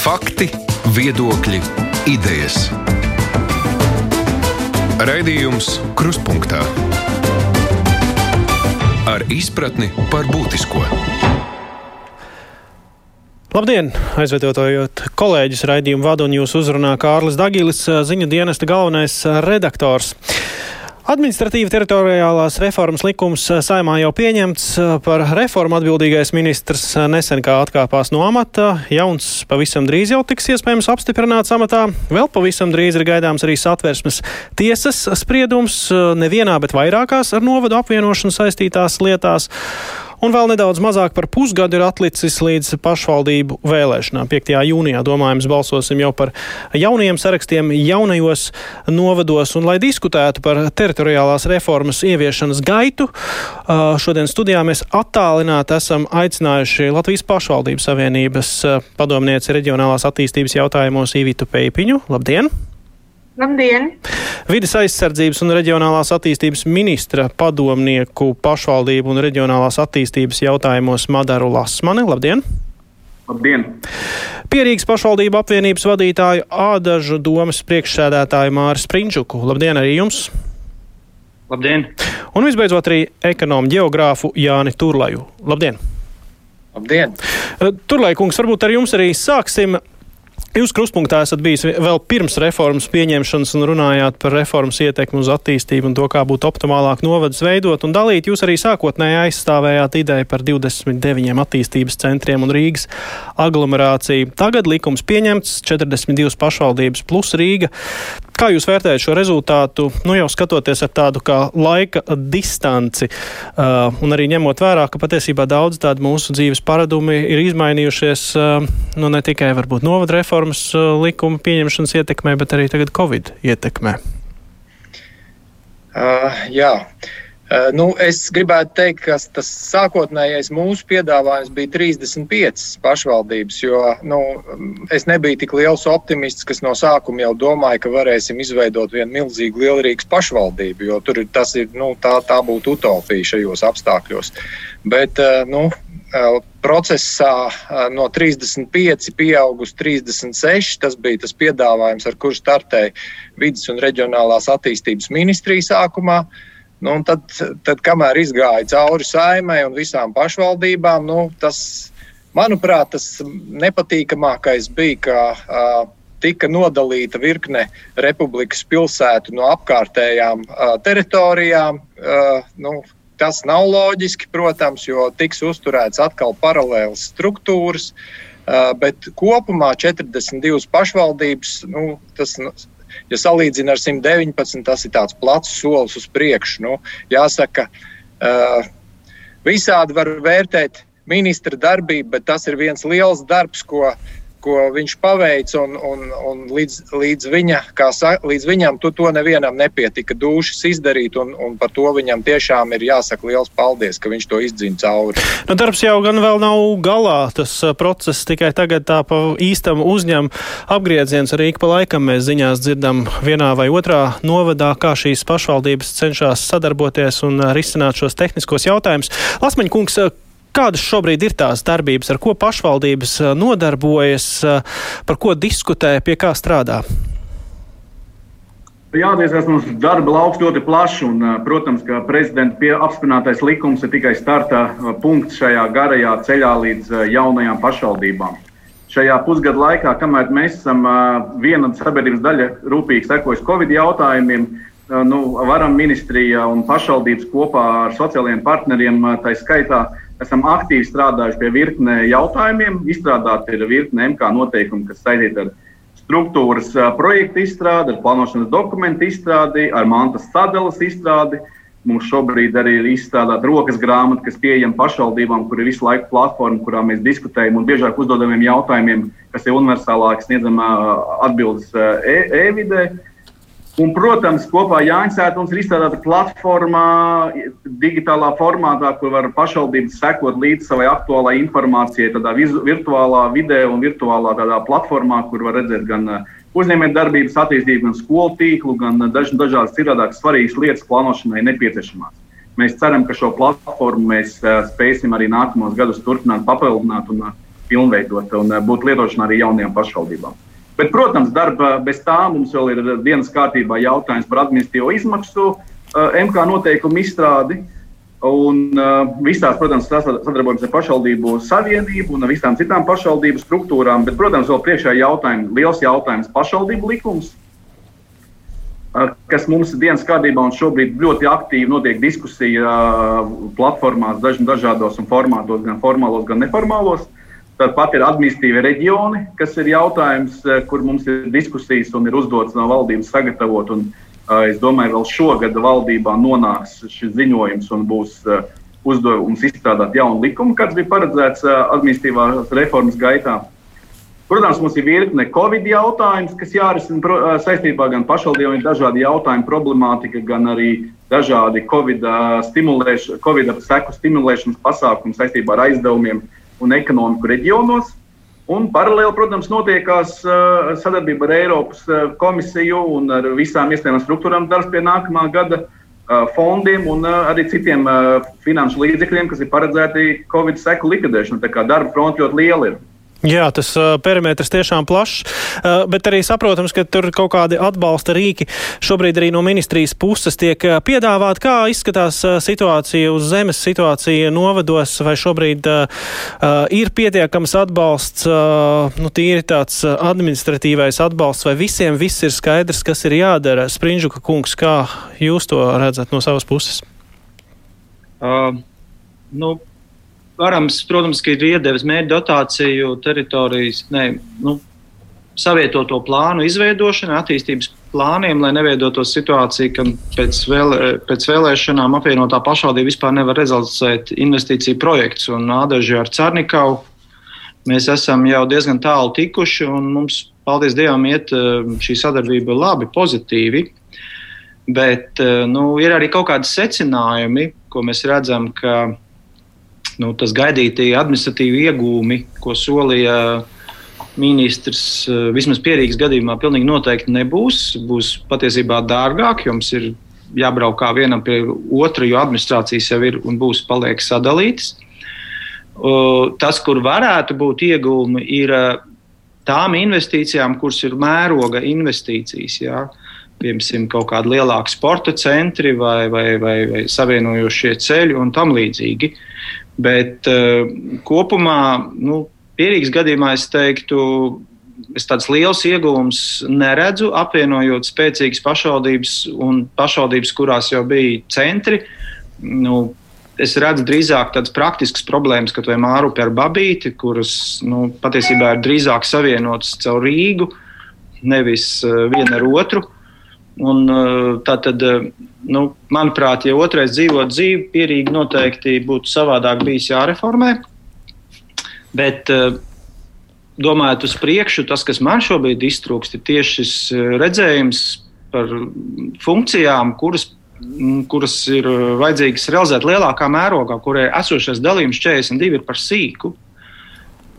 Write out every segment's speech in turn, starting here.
Fakti, viedokļi, idejas. Raidījums Kruspunkta ar izpratni par būtisko. Labdien! Aizvedot kolēģis raidījumu vadu un jūs uzrunā Kārlis Dagilis, ziņu dienesta galvenais redaktors. Administratīva teritoriālās reformas likums eh, saimā jau pieņemts. Eh, par reformu atbildīgais ministrs eh, nesen kā atkāpās no amata. Jauns pavisam drīz jau tiks iespējams apstiprināts amatā. Vēl pavisam drīz ir gaidāms arī satversmes tiesas spriedums nevienā, bet vairākās ar novadu apvienošanu saistītās lietās. Un vēl nedaudz mazāk par pusgadu ir atlicis līdz pašvaldību vēlēšanām. 5. jūnijā domājams balsosim jau par jaunajiem sarakstiem jaunajos novados. Un, lai diskutētu par teritoriālās reformas ieviešanas gaitu, šodien studijā mēs attālināti esam aicinājuši Latvijas pašvaldības savienības padomnieci reģionālās attīstības jautājumos Īvitu Peipiņu. Labdien! Labdien! Vides aizsardzības un reģionālās attīstības ministra padomnieku pašvaldību un reģionālās attīstības jautājumos Madaru Lasmani. Labdien! Labdien! Pierīgas pašvaldību apvienības vadītāju Ādažu domas priekšsēdētāju Māri Sprinčuku. Labdien arī jums! Labdien! Un visbeidzot arī ekonomu geogrāfu Jāni Turlaju. Labdien! Labdien! Turlai kungs, varbūt ar jums arī sāksim. Jūs krustpunktā esat bijis vēl pirms reformas pieņemšanas un runājāt par reformas ietekmi uz attīstību un to, kā būtu optimālāk novadus veidot un dalīt. Jūs arī sākotnēji aizstāvējāt ideju par 29 attīstības centriem un Rīgas aglomerāciju. Tagad likums pieņemts 42 pašvaldības plus Rīga. Kā jūs vērtējat šo rezultātu, nu jau skatoties ar tādu kā laika distanci uh, un arī ņemot vērā, ka patiesībā daudz tādu mūsu dzīves paradumi ir izmainījušies, uh, nu ne tikai varbūt novada reformas uh, likuma pieņemšanas ietekmē, bet arī tagad Covid ietekmē? Uh, jā. Uh, nu, es gribētu teikt, ka tas sākotnējais mūsu piedāvājums bija 35 pašvaldības, jo nu, es nebiju tik liels optimists, kas no sākuma jau domāja, ka varēsim izveidot vienu milzīgu lielrīgas pašvaldību, jo tur tas ir, nu, tā, tā būtu utopija šajos apstākļos. Bet, eh, nu, eh, procesā no 35 pieauga uz 36. Tas bija tas piedāvājums, ar kuru startēja vidas un reģionālās attīstības ministrija sākumā. Uh, Nu, tad, tad, kamēr izgāja cauri saimai un visām pašvaldībām, nu, tas, manuprāt, tas nepatīkamākais bija, ka uh, tika nodalīta virkne republikas pilsētu no apkārtējām uh, teritorijām. Uh, nu, tas nav loģiski, protams, jo tiks uzturēts atkal paralēlas struktūras. Uh, bet kopumā 42 pašvaldības, nu, tas ja salīdzina ar 119, tas ir tāds plats solis uz priekšu. Nu, jāsaka, uh, visādi var vērtēt ministra darbību, bet tas ir viens liels darbs, ko ko viņš paveic, un, un, un līdz, līdz, viņa, sa, līdz viņam tu to nevienam nepietika dūšas izdarīt, un, un par to viņam tiešām ir jāsaka liels paldies, ka viņš to izdzina cauri. Nu, darbs jau gan vēl nav galā, tas process tikai tagad tā pa īstam uzņem apgrieziens, arī pa laikam mēs ziņās dzirdam vienā vai otrā novadā, kā šīs pašvaldības cenšas sadarboties un risināt šos tehniskos jautājumus. Lasmaņa kungs, Kādas šobrīd ir tās darbības, ar ko pašvaldības eh, nodarbojas, eh, par ko diskutē, pie kā strādā? Jāatzīstās, mums darba lauks ļoti plašs, un, eh, protams, ka prezidenta apstiprinātais likums ir tikai starta punkts šajā garajā ceļā līdz jaunajām pašvaldībām. Šajā pusgada laikā, kamēr mēs esam viena sabiedrības daļa rūpīgi sekojusi Covid jautājumiem, nu, varam ministrija un pašvaldības kopā ar sociālajiem partneriem, tā skaitā, esam aktīvi strādājuši pie virkne jautājumiem. Izstrādāta ir virkne MK noteikumi, kas saistīti ar struktūras projektu izstrādi, ar plānošanas dokumentu izstrādi, ar mantas sadalas izstrādi. Mums šobrīd arī ir izstrādāta rokas grāmata, kas pieejama pašvaldībām, kur ir visu laiku platforma, kurā mēs diskutējam un biežāk uzdodamiem jautājumiem, kas ir universālāki, sniedzam atbildes e-vidē. E Un, protams, kopā Jānis Sētons ir izstrādāta platformā, digitālā formātā, kur var pašvaldības sekot līdz savai aktuālai informācijai, tādā vizu, virtuālā vidē un virtuālā platformā, kur var redzēt gan uh, uzņēmējdarbības attīstību, gan skolu tīklu, gan uh, daž, dažādas citādākas svarīgas lietas plānošanai nepieciešamās. Mēs ceram, ka šo platformu mēs uh, spēsim arī nākamos gadus turpināt, papildināt un pilnveidota un būt lietošanā arī jaunajām pašvaldībām. Bet, protams, darba bez tā mums vēl ir dienas kārtībā jautājums par administratīvo izmaksu, MK noteikumu izstrādi. Un uh, visās, protams, sadarbojamies ar pašvaldību savienību un visām citām pašvaldību struktūrām. Bet, protams, vēl priekšā jautājums, liels jautājums - pašvaldību likums, uh, kas mums ir dienas kārtībā un šobrīd ļoti aktīvi notiek diskusija uh, platformās, daž, dažādos formātos, gan formālos, gan neformālos. Tāpat ir administratīvi reģioni, kas ir jautājums, kur mums ir diskusijas un ir uzdots no valdības sagatavot. Un, uh, Es domāju, vēl šogad valdībā nonāks šis ziņojums un būs uzdevums izstrādāt jaunu likumu, kāds bija paredzēts administratīvās reformas gaitā. Protams, mums ir virkne Covid jautājums, kas jārisina saistībā gan pašvaldībām, ir dažādi jautājumi, problemātika, gan arī dažādi Covid, stimulēš, COVID seku stimulēšanas pasākumi saistībā ar aizdevumiem un ekonomiku reģionos. Un paralēli, protams, notiekās uh, sadarbība ar Eiropas uh, komisiju un ar visām iestādēm struktūrām darbs pie nākamā gada uh, fondiem un arī citiem finanšu līdzekļiem, kas ir paredzēti Covid seku likvidēšanai. Tā kā darba fronte ļoti liela ir. Jā, tas uh, perimetrs tiešām plašs, uh, bet arī saprotams, ka tur kaut kādi atbalsta rīki šobrīd arī no ministrijas puses tiek piedāvāt. Kā izskatās uh, situācija uz zemes, situācija novados, vai šobrīd uh, ir pietiekams atbalsts, uh, nu tīri tāds administratīvais atbalsts, vai visiem viss ir skaidrs, kas ir jādara? Sprinžuka kungs, kā jūs to redzat no savas puses? Uh, nu, Varams, protams, ir iedevis mērķa dotāciju teritorijas, ne, nu, savietoto plānu izveidošana, attīstības plāniem, lai neveidotos situācija, ka pēc, vēl, pēc vēlēšanām apvienotā pašvaldība vispār nevar realizēt investīciju projekts. Un Ādaži ar Cārnikavu mēs esam jau diezgan tālu tikuši, un mums, paldies Dievam, iet šī sadarbība labi, pozitīvi. Bet nu, ir arī kaut kādi secinājumi, ko mēs redzam, ka nu, tas gaidītie administratīvi iegūmi, ko solīja ministrs, eh, vismaz pierīgas gadījumā, pilnīgi noteikti nebūs. Būs patiesībā dārgāk, jums ir jābrauk kā vienam pie otra, jo administrācijas jau ir un būs paliek sadalītas. Tas, kur varētu būt iegūmi, ir eh, tām investīcijām, kuras ir mēroga investīcijas. Jā. Piemēram, kaut kādi lielāki sporta centri vai, vai, vai, vai savienojošie ceļi un tam līdzīgi. Bet uh, kopumā, nu, pierīgas gadījumā es teiktu, es tāds liels iegūms neredzu, apvienojot spēcīgas pašvaldības un pašvaldības, kurās jau bija centri. Nu, es redzu drīzāk tādas praktiskas problēmas, kā Mārupi ar Babīti, kuras nu, patiesībā ir drīzāk savienotas caur Rīgu, nevis uh, viena ar otru. Uh, tā tad nu, manuprāt, ja otrais dzīvot dzīvi, pierīgi noteikti būtu savādāk bijis jāreformē. Bet, eh, domājot uz priekšu, tas, kas man šobrīd iztrūkst, ir tieši šis redzējums par funkcijām, kuras, kuras ir vajadzīgas realizēt lielākā mērogā, kurai esošais dalījums 42 ir par sīku.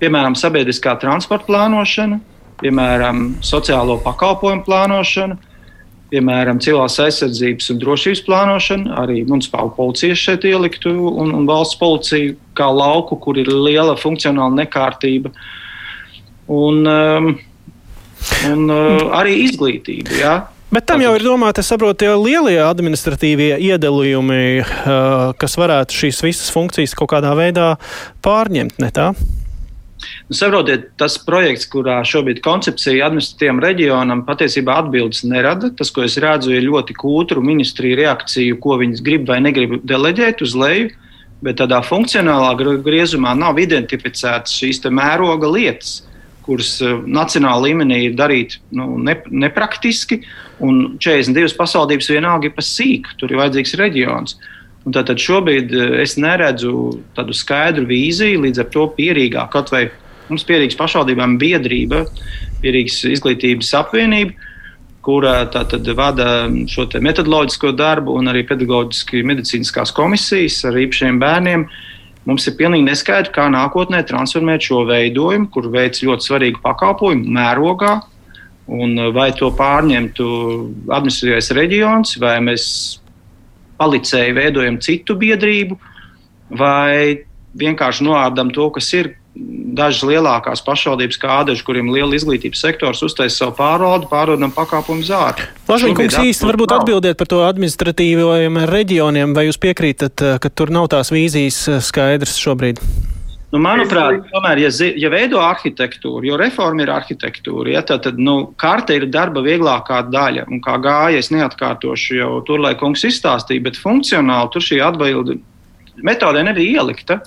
Piemēram, sabiedriskā transporta plānošana, piemēram, sociālo pakalpojumu plānošana, piemēram, civilās aizsardzības un drošības plānošana, arī municipāla policija šeit ieliktu un, un valsts policija kā lauku, kur ir liela funkcionāla nekārtība. Un, um, un uh, arī izglītība. Ja? Bet tam jau ir domāti, es saprotu, tie lielie administratīvie iedalījumi, uh, kas varētu šīs visas funkcijas kaut kādā veidā pārņemt, ne tā? Nu, saprotiet, tas projekts, kurā šobrīd koncepcija administratīvam reģionam patiesībā atbildes nerada. Tas, ko es redzu, ir ļoti kūtru ministriju reakciju, ko viņas grib vai negrib deleģēt uz leju. Bet tādā funkcionālā griezumā nav identificētas šīs mēroga lietas, kuras eh, nacionālā līmenī ir darīt nu, ne, nepraktiski. Un 42 pašvaldības vienalga ir pa sīku, tur ir vajadzīgs reģions. Un tātad šobrīd eh, es neredzu tādu skaidru vīziju, līdz ar to pierīgāk kaut vai Mums pierīgas pašvaldībām biedrība, pierīgas izglītības apvienība, kura tātad vada šo metodoloģisko darbu un arī pedagoģiski medicīniskās komisijas ar īpašiem bērniem. Mums ir pilnīgi neskaidrs, kā nākotnē transformēt šo veidojumu, kur veids ļoti svarīgu pakalpojumu mērogā, un vai to pārņemtu administratīvais reģions, vai mēs palicēji veidojam citu biedrību, vai vienkārši noārdam to, kas ir dažas lielākās pašvaldības kādeži, kuriem ir liela izglītības sektors, uztais savu pārvaldu, pārvaldam pakāpumu zāri. Lažņikungs īsti varbūt atbildiet par to administratīvajiem reģioniem, vai jūs piekrītat, ka tur nav tās vīzijas skaidrs šobrīd? Nu, manuprāt, tomēr, ja, ja veido arhitektūru, jo reforma ir arhitektūra, ja, tad, tad nu, karte ir darba vieglākā daļa. Un kā gāja, es neatkārtošu jau tur, lai kungs izstāstīja, bet funkcionāli tur šī atbilde metodē nebija ielikta.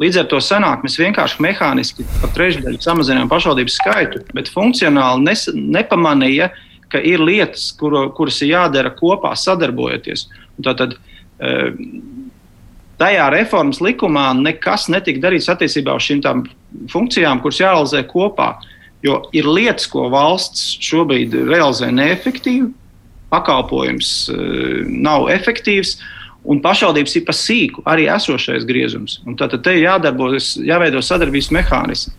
Līdz ar to sanāk, mēs vienkārši mehāniski par trešdaļu samazinājām pašvaldības skaitu, bet funkcionāli nes, nepamanīja, ka ir lietas, kuru, kuras ir jādara kopā, sadarbojoties. Tātad, e, tajā reformas likumā nekas netika darīts attiecībā uz šīm funkcijām, kuras jārealizē kopā. Jo ir lietas, ko valsts šobrīd realizē neefektīvi, pakalpojums e, nav efektīvs, un pašvaldības ir pa sīku arī esošais griezums. Un tad, tad te ir jādarbojas, jāveido sadarbības mehānismi.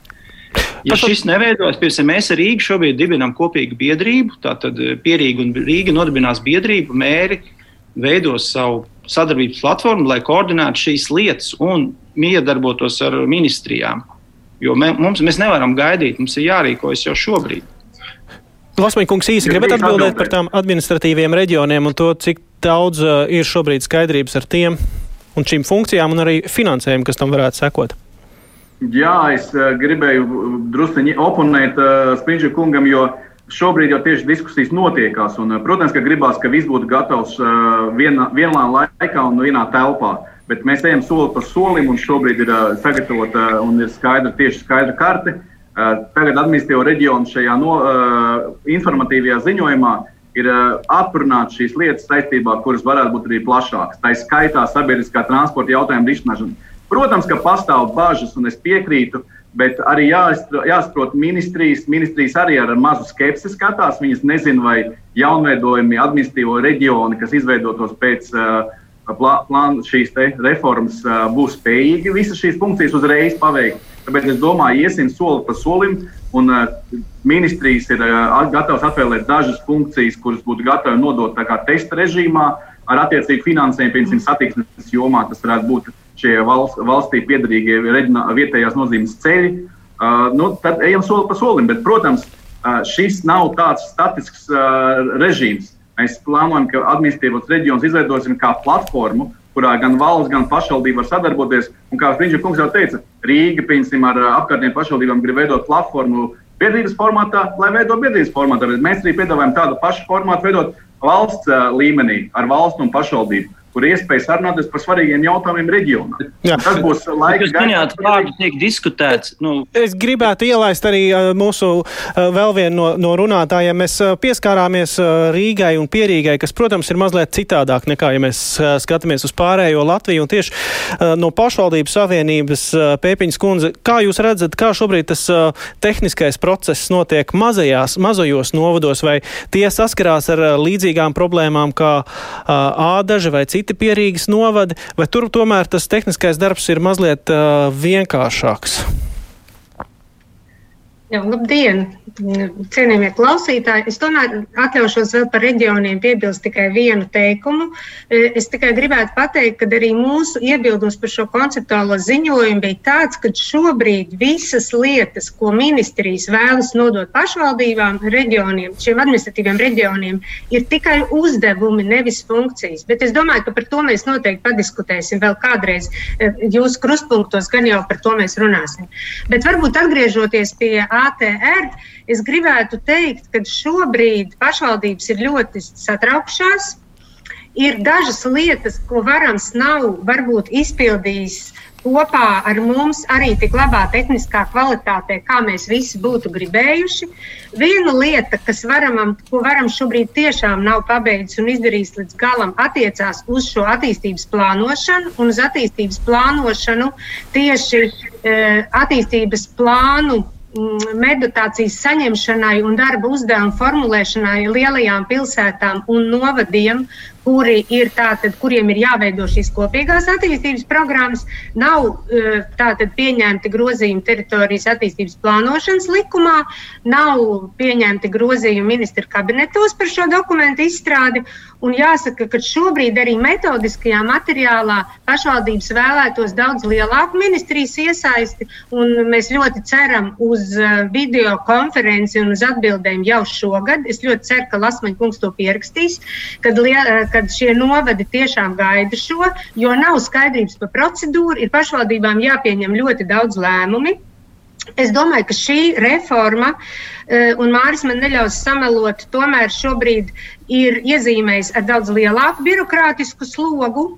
Ja Pašal... šis neveidojas, piemēram, mēs ar Rīgu šobrīd dibinām kopīgu biedrību, tātad eh, Pierīga un Rīga nodibinās biedrību, mēri veidos savu sadarbības platformu, lai koordinētu šīs lietas un miedarbotos ar ministrijām. Jo mē, mums, mēs nevaram gaidīt, mums ir jārīkojas jau šobrīd. Lasmaņkungs īsi gribat atbildēt par tām administratīviem reģioniem un to, cik daudz uh, ir šobrīd skaidrības ar tiem un šīm funkcijām un arī finansējumu, kas tam varētu sekot? Jā, es uh, gribēju druskuļi oponēt uh, Springļa kungam, jo šobrīd jau tieši diskusijas notiekās. Un, uh, protams, ka gribās, ka viss būtu gatavs uh, vienā, vienā laikā un vienā telpā. Bet mēs ejam soli pa solim, un šobrīd ir uh, sagatavota uh, un ir skaidra, tieši skaidra karte. Uh, tagad administratīvo reģionu šajā no, uh, informatīvajā ziņojumā uh, ir uh, atrunāt šīs lietas saistībā, kuras varētu būt arī plašākas. Tā ir skaitā sabiedriskā transporta jautājuma risināšana. Protams, ka pastāv bažas, un es piekrītu, bet arī jāsaprot, ministrijas, ministrijas arī ar mazu skepsi skatās. Viņas nezina, vai jaunveidojumi administratīvo reģioni, kas izveidotos pēc uh, plāna šīs reformas, uh, būs spējīgi visas šīs funkcijas uzreiz paveikt. Tāpēc es domāju, iesim soli pa solim, un uh, ministrijas ir uh, gatavas atvēlēt dažas funkcijas, kuras būtu gatavi nodot testa režīmā ar attiecīgu finansējumu, piemēram, satiksmes jomā. Tas varētu būt šie valsts, valstī piedarīgie vietējās nozīmes ceļi. Uh, nu, tad ejam soli pa solim, bet, protams, uh, šis nav tāds statisks uh, režīms. Mēs plānojam, ka administratīvos reģionus izveidosim kā platformu, kurā gan valsts, gan pašvaldība var sadarboties. Un, kā Strunča kungs jau teica, Rīga piemēram, ar apkārtnējām pašvaldībām grib veidot platformu biedrības formātā, lai veidotu biedrības formātā. Bet mēs arī piedāvājam tādu pašu formātu veidot valsts uh, līmenī ar valstu un pašvaldību kur iespēja sarunāties par svarīgiem jautājumiem reģionā. Jā. Tas būs laiks, kad minējāt vārdu tiek diskutēts. Nu. Es gribētu ielaist arī mūsu vēl vienu no, no runātājiem. Mēs pieskārāmies Rīgai un Pierīgai, kas, protams, ir mazliet citādāk nekā, ja mēs skatāmies uz pārējo Latviju. Un tieši no pašvaldības savienības Pēpiņas kundze, kā jūs redzat, kā šobrīd tas tehniskais process notiek mazajās, mazajos novados, vai tie saskarās ar līdzīgām problēmām kā ādaža vai citi? Citi pierīgas novadi, vai tur tomēr tas tehniskais darbs ir mazliet uh, vienkāršāks? Jā, labdien, cienījamie klausītāji. Es tomēr atļaušos vēl par reģioniem piebilst tikai vienu teikumu. E, es tikai gribētu pateikt, ka arī mūsu iebildums par šo konceptuālo ziņojumu bija tāds, ka šobrīd visas lietas, ko ministrijas vēlas nodot pašvaldībām, reģioniem, šiem administratīviem reģioniem, ir tikai uzdevumi, nevis funkcijas. Bet es domāju, ka par to mēs noteikti padiskutēsim vēl kādreiz. E, jūsu krustpunktos gan jau par to mēs runāsim. Bet varbūt atgriežoties pie ATR, es gribētu teikt, ka šobrīd pašvaldības ir ļoti satraukšās. Ir dažas lietas, ko varams nav varbūt izpildījis kopā ar mums arī tik labā tehniskā kvalitātē, kā mēs visi būtu gribējuši. Viena lieta, kas varam, ko varam šobrīd tiešām nav pabeidzis un izdarījis līdz galam, attiecās uz šo attīstības plānošanu un uz attīstības plānošanu tieši e, attīstības plānu meditācijas saņemšanai un darba uzdevumu formulēšanai lielajām pilsētām un novadiem, kuri ir tātad, kuriem ir jāveido šīs kopīgās attīstības programmas, nav eh, tātad pieņemti grozījumi teritorijas attīstības plānošanas likumā, nav pieņemti grozījumi ministra kabinetos par šo dokumentu izstrādi. Un jāsaka, ka šobrīd arī metodiskajā materiālā pašvaldības vēlētos daudz lielāku ministrijas iesaisti. Mēs ļoti ceram uz eh, video konferenci un uz atbildēm jau šogad. Es ļoti ceru, ka Lasmaņa kungs to pierakstīs, kad, eh, kad šie novadi tiešām gaida šo, jo nav skaidrības par procedūru. Ir pašvaldībām jāpieņem ļoti daudz lēmumu. Es domāju, ka šī reforma, eh, un Mārcis man neļaus samelot, tomēr šobrīd ir iezīmējis ar daudz lielāku birokrātisku slogu.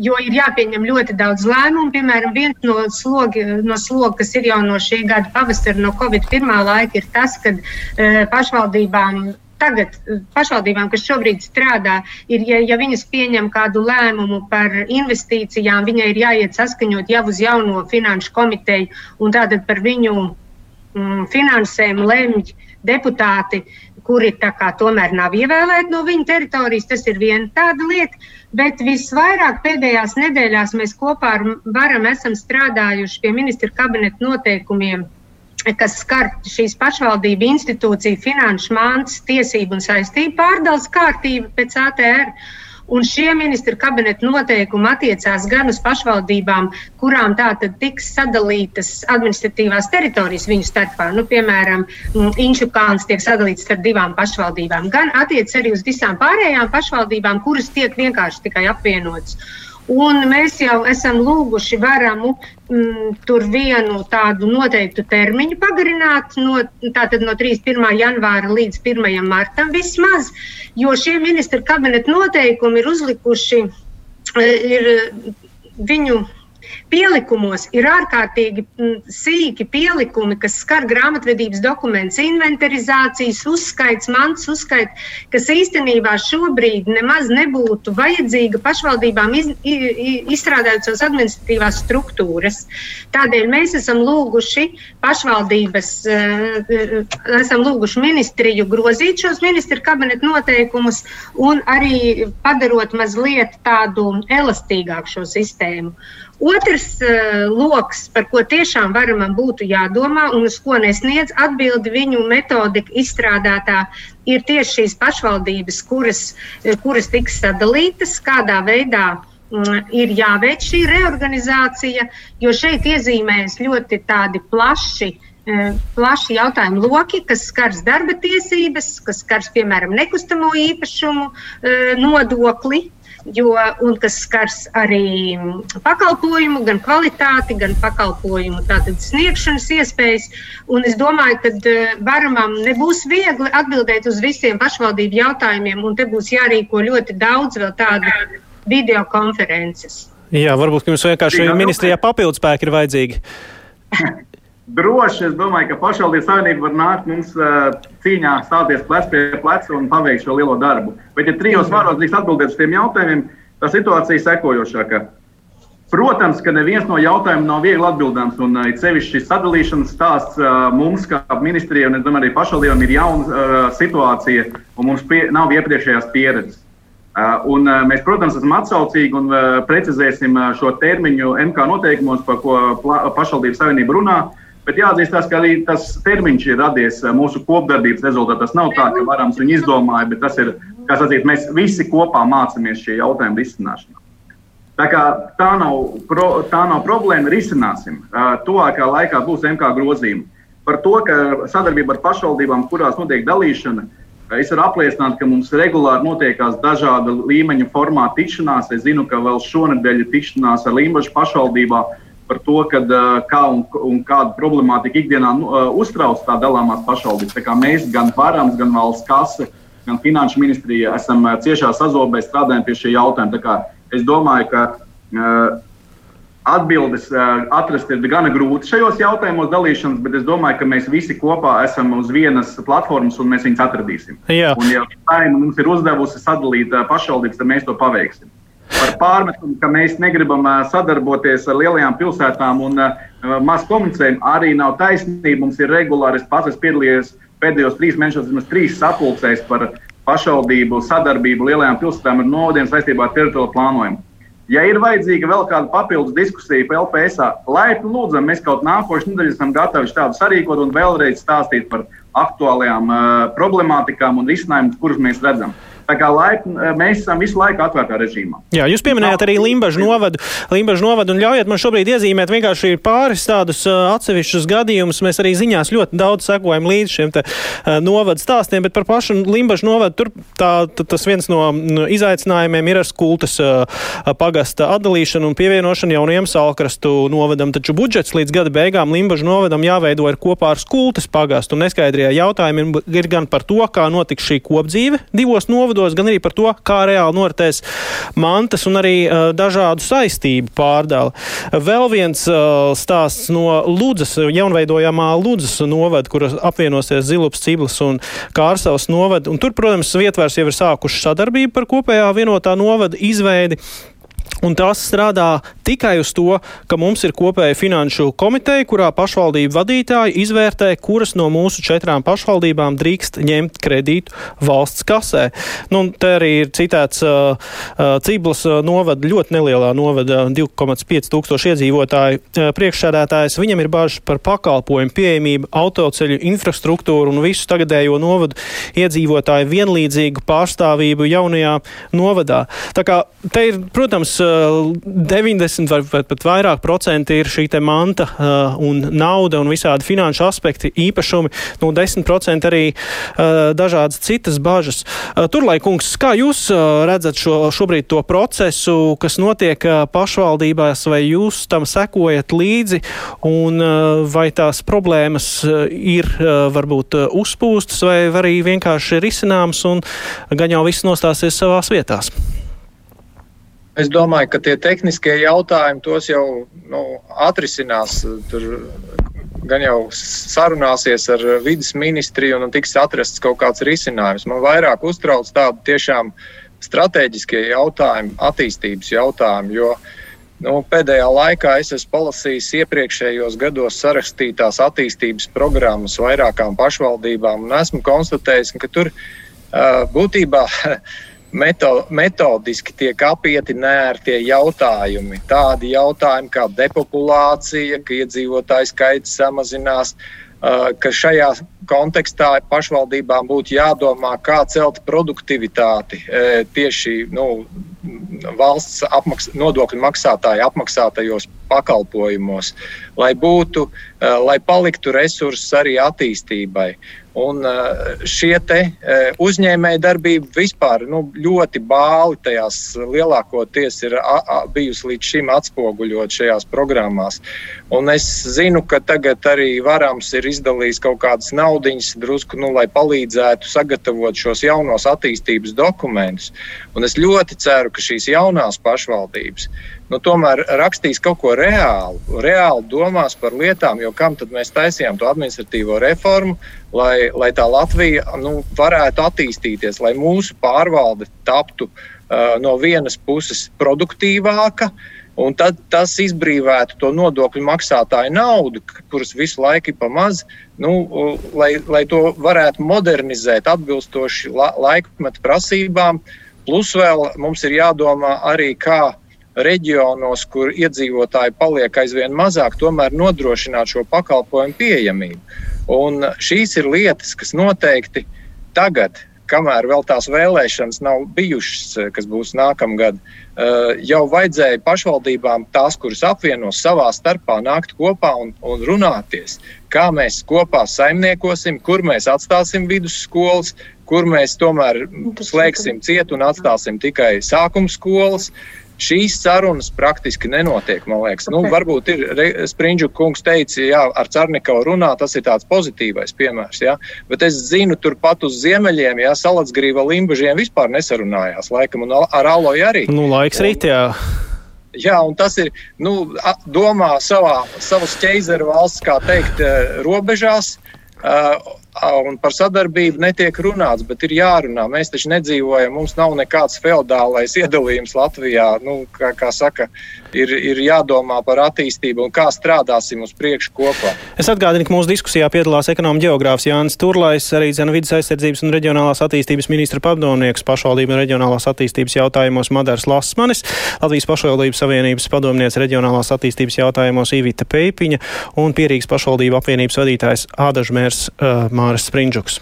Jo ir jāpieņem ļoti daudz lēmumu. Piemēram, viens no sloga, no sloga kas ir jau no šī gada pavasara, no Covid pirmā laika, ir tas, ka e, pašvaldībām tagad eh, pašvaldībām, kas šobrīd strādā, ir, ja, ja viņas pieņem kādu lēmumu par investīcijām, viņai ir jāiet saskaņot jau uz jauno finanšu komiteju, un tātad par viņu mm, finansēm lemj deputāti, kuri kā, tomēr nav ievēlēti no viņa teritorijas. Tas ir viena tāda lieta, bet visvairāk pēdējās nedēļās mēs kopā ar Varam esam strādājuši pie ministra kabineta noteikumiem kas skar šīs pašvaldību institūciju finanšu mākslas, tiesību un saistību pārdales kārtību pēc ATR. Un šie ministra kabineta noteikumi attiecās gan uz pašvaldībām, kurām tātad tiks sadalītas administratīvās teritorijas viņu starpā. Nu, piemēram, Inču kalns tiek sadalīts starp divām pašvaldībām, gan attiec arī uz visām pārējām pašvaldībām, kuras tiek vienkārši tikai apvienotas. Un mēs jau esam lūguši varamu m, mm, tur vienu tādu noteiktu termiņu pagarināt, no, no 31. janvāra līdz 1. martam vismaz, jo šie ministra kabineta noteikumi ir uzlikuši, e, ir viņu Pielikumos ir ārkārtīgi mm, sīki pielikumi, kas skar grāmatvedības dokumentus, inventarizācijas, uzskaits, mantas uzskaits, kas īstenībā šobrīd nemaz nebūtu vajadzīga pašvaldībām iz, izstrādājot savas administratīvās struktūras. Tādēļ mēs esam lūguši pašvaldības, eh, esam lūguši ministriju grozīt šos ministru kabineta noteikumus un arī padarot mazliet tādu elastīgāku šo sistēmu. Otrs uh, lokus, par ko tiešām varam būtu jādomā un uz ko nesniedz atbildi viņu metodika izstrādātā, ir tieši šīs pašvaldības, kuras, eh, kuras tiks sadalītas, kādā veidā um, ir jāveic šī reorganizācija, jo šeit iezīmējas ļoti tādi plaši eh, plaši jautājumu loki, kas skars darba tiesības, kas skars, piemēram, nekustamo īpašumu nodokli, jo, un kas skars arī pakalpojumu, gan kvalitāti, gan pakalpojumu sniegšanas iespējas. Un es domāju, ka eh, varamam nebūs viegli atbildēt uz visiem pašvaldību jautājumiem, un te būs jārīko ļoti daudz vēl tādu video konferences. Jā, varbūt jums vienkārši ministrijā papildus spēki ir vajadzīgi. droši. Es domāju, ka pašvaldības savienība var nākt mums uh, cīņā, stāties plec pie pleca un paveikt šo lielo darbu. Bet, ja trijos vārdos drīkst atbildēt uz tiem jautājumiem, tā situācija ir sekojošāka. Protams, ka neviens no jautājumiem nav viegli atbildams, un uh, sevišķi šis sadalīšanas stāsts uh, mums, kā ministrijai, un es domāju, arī pašvaldībām ir jauna uh, situācija, un mums pie, nav iepriekšējās pieredzes. Uh, un, uh, mēs, protams, esam atsaucīgi un uh, precizēsim uh, šo termiņu MK noteikumos, par ko pašvaldības savienība runā. Uh, Bet jāatzīstās, ka arī tas termiņš ir radies eh, mūsu kopdarbības rezultātā. Tas nav tā, ka varams viņu izdomāja, bet tas ir, kā sacīt, mēs visi kopā mācāmies šī jautājuma risināšanā. Tā, kā, tā, nav, pro, tā nav problēma, risināsim. Uh, tuvākā laikā būs MK grozījumi. Par to, ka sadarbība ar pašvaldībām, kurās notiek dalīšana, es varu apliecināt, ka mums regulāri notiekās dažāda līmeņa formāta tikšanās. Es zinu, ka vēl šonadēļ tikšanās ar Limbaģu pašvaldībām par to, kad, kā un, un kāda problemātika ikdienā nu, uztrauc tā dalāmās pašvaldības. Tā mēs gan varams, gan valsts kase, gan finanšu ministrija esam ciešā sazobē strādājot pie šī jautājuma. Es domāju, ka uh, atbildes uh, atrast ir gana grūti šajos jautājumos dalīšanas, bet es domāju, ka mēs visi kopā esam uz vienas platformas un mēs viņus atradīsim. Jā. Un, ja saima mums ir uzdevusi sadalīt uh, pašvaldības, tad mēs to paveiksim par pārmetumu, ka mēs negribam sadarboties ar lielajām pilsētām un maz komunicējam, arī nav taisnība. Mums ir regulāri, es pats esmu piedalījies pēdējos trīs mēnešos, vismaz trīs sapulcēs par pašvaldību sadarbību lielajām pilsētām ar novadiem saistībā ar teritoriju plānojumu. Ja ir vajadzīga vēl kāda papildus diskusija par LPS, laipni lūdzam, mēs kaut nākošais nedēļa esam gatavi tādu sarīkot un vēlreiz stāstīt par aktuālajām uh, problemātikām un risinājumiem, kurus mēs redzam. Tā kā laik, mēs esam visu laiku atvērtā režīmā. Jā, jūs pieminējāt arī Limbaģu novadu, Limbaģu novadu un ļaujiet man šobrīd iezīmēt vienkārši pāris tādus uh, atsevišķus gadījumus. Mēs arī ziņās ļoti daudz sekojam līdz šiem te, uh, novadu stāstiem, bet par pašu Limbaģu novadu tur tā, tā, tas viens no izaicinājumiem ir ar skultas pagasta atdalīšanu un pievienošanu jaunajam salkrastu novadam. Taču budžets līdz gada beigām Limbaģu novadam jāveido ir kopā ar skultas pagastu. Un neskaidrie jautājumi ir gan par to, kā notiks šī kopdzīve divos novadu gados, gan arī par to, kā reāli noritēs mantas un arī uh, dažādu saistību pārdala. Vēl viens uh, stāsts no Ludzas, jaunveidojamā Ludzas novada, kur apvienosies Zilups, Ciblis un Kārsavas novada. Un tur, protams, vietvērs jau ir sākuši sadarbību par kopējā vienotā novada izveidi. Un tas strādā tikai uz to, ka mums ir kopēja finanšu komiteja, kurā pašvaldību vadītāji izvērtē, kuras no mūsu četrām pašvaldībām drīkst ņemt kredītu valsts kasē. Nu, te arī ir citēts uh, Ciblas novada, ļoti nelielā novada, 2,5 tūkstoši iedzīvotāju uh, priekšsēdētājs. Viņam ir bažas par pakalpojumu pieejamību, autoceļu infrastruktūru un visu tagadējo novadu iedzīvotāju vienlīdzīgu pārstāvību jaunajā novadā. Tā kā te ir, protams, 90 vai pat, vairāk procenti ir šī manta uh, un nauda un visādi finanšu aspekti, īpašumi, nu 10% arī uh, dažādas citas bažas. Turlai kungs, kā jūs redzat šo, šobrīd to procesu, kas notiek pašvaldībās, vai jūs tam sekojat līdzi un vai tās problēmas ir varbūt uzpūstas vai arī vienkārši risināmas un gan jau viss nostāsies savās vietās? Es domāju, ka tie tehniskie jautājumi tos jau nu, atrisinās. Tur gan jau sarunāsies ar vidas ministriju un tiks atrasts kaut kāds risinājums. Man vairāk uztrauc tādi tiešām strateģiskie jautājumi, attīstības jautājumi. Jo nu, pēdējā laikā es esmu palasījis iepriekšējos gados sarakstītās attīstības programmas vairākām pašvaldībām un esmu konstatējis, ka tur būtībā meto, metodiski tiek apieti nērtie jautājumi. Tādi jautājumi kā depopulācija, ka iedzīvotāju skaits samazinās, ka šajā kontekstā pašvaldībām būtu jādomā, kā celt produktivitāti tieši nu, valsts apmaks, nodokļu maksātāju apmaksātajos pakalpojumos, lai būtu, lai paliktu resursi arī attīstībai. Un eh, šie eh, uzņēmēji darbība vispār nu, ļoti bāli tajās lielākoties ir bijusi līdz šim atspoguļot šajās programmās. Un es zinu, ka tagad arī Varams ir izdalījis kaut kādas naudiņas drusku, nu, lai palīdzētu sagatavot šos jaunos attīstības dokumentus. Un es ļoti ceru, ka šīs jaunās pašvaldības nu, tomēr rakstīs kaut ko reālu, reāli domās par lietām, jo kam tad mēs taisījām to administratīvo reformu, lai, lai tā Latvija nu, varētu attīstīties, lai mūsu pārvalde taptu uh, no vienas puses produktīvāka. Un tad tas izbrīvētu to nodokļu maksātāju naudu, kuras visu laiku ir pamaz, nu, lai, lai to varētu modernizēt atbilstoši la, laikmeta prasībām. Plus vēl mums ir jādomā arī, kā uh, reģionos, kur iedzīvotāji paliek aizvien mazāk, tomēr nodrošināt šo pakalpojumu pieejamību. Un šīs ir lietas, kas noteikti tagad, kamēr vēl tās vēlēšanas nav bijušas, kas būs nākamgad, eh, jau vajadzēja pašvaldībām, tās, kuras apvienos savā starpā, nākt kopā un, un runāties, kā mēs kopā saimniekosim, kur mēs atstāsim vidusskolas, kur mēs tomēr slēgsim cietu un atstāsim tikai sākuma skolas. Šīs sarunas praktiski nenotiek, man liekas. Nu, okay. Nu, varbūt ir Springļu kungs teica, jā, ar Cārnikavu runā, tas ir tāds pozitīvais piemērs. Jā. Bet es zinu, turpat uz ziemeļiem, ja Salatsgrīva limbažiem vispār nesarunājās, laikam, un ar Aloju arī. Nu, laiks rīt, jā. Jā, un tas ir nu, domā savā, savas ķeizeru valsts, kā teikt, eh, robežās. Uh, un par sadarbību netiek runāts, bet ir jārunā. Mēs taču nedzīvojam, mums nav nekāds feudālais iedalījums Latvijā. Nu, kā, kā saka, ir, ir jādomā par attīstību un kā strādāsim uz priekšu kopā. Es atgādinu, ka mūsu diskusijā piedalās ekonomikas geogrāfs Jānis Turlais, arī Zena vidas aizsardzības un reģionālās attīstības ministra padomnieks pašvaldību un reģionālās attīstības jautājumos Madars Lasmanis, Latvijas pašvaldības savienības padomnieks reģionālās attīstības jautājumos Ivita Peipiņa un Pierīgas pašvaldību apvienības vadītājs Ādažmērs uh, Māris Sprindžuks.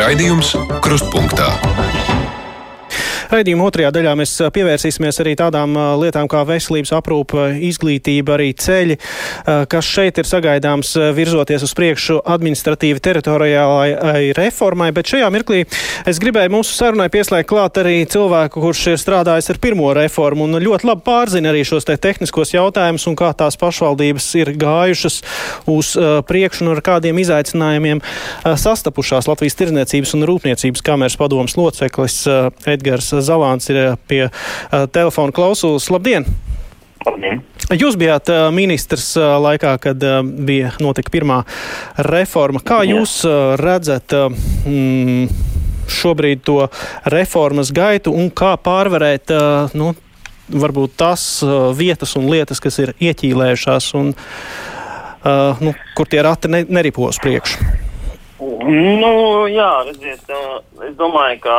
Raidījums Krustpunktā. Raidījuma otrajā daļā mēs pievērsīsimies arī tādām lietām kā veselības aprūpe, izglītība, arī ceļi, kas šeit ir sagaidāms virzoties uz priekšu administratīvi teritoriālai reformai, bet šajā mirklī es gribēju mūsu sarunai pieslēgt klāt arī cilvēku, kurš ir strādājis ar pirmo reformu un ļoti labi pārzina arī šos te tehniskos jautājumus un kā tās pašvaldības ir gājušas uz priekšu un ar kādiem izaicinājumiem sastapušās Latvijas Tirzniecības un Rūpniecības kameras padomas loceklis Edgars Zalāns ir eh, pie uh, telefona klausulas. Labdien! Labdien! Jūs bijāt uh, ministrs laikā, kad bija notika pirmā reforma. Kā jūs redzat mm, šobrīd to reformas gaitu un kā pārvarēt nu, varbūt tās vietas un lietas, kas ir ieķīlējušās un nu, kur tie rati ne, neripos priekšu? Nu, jā, redziet, es domāju, ka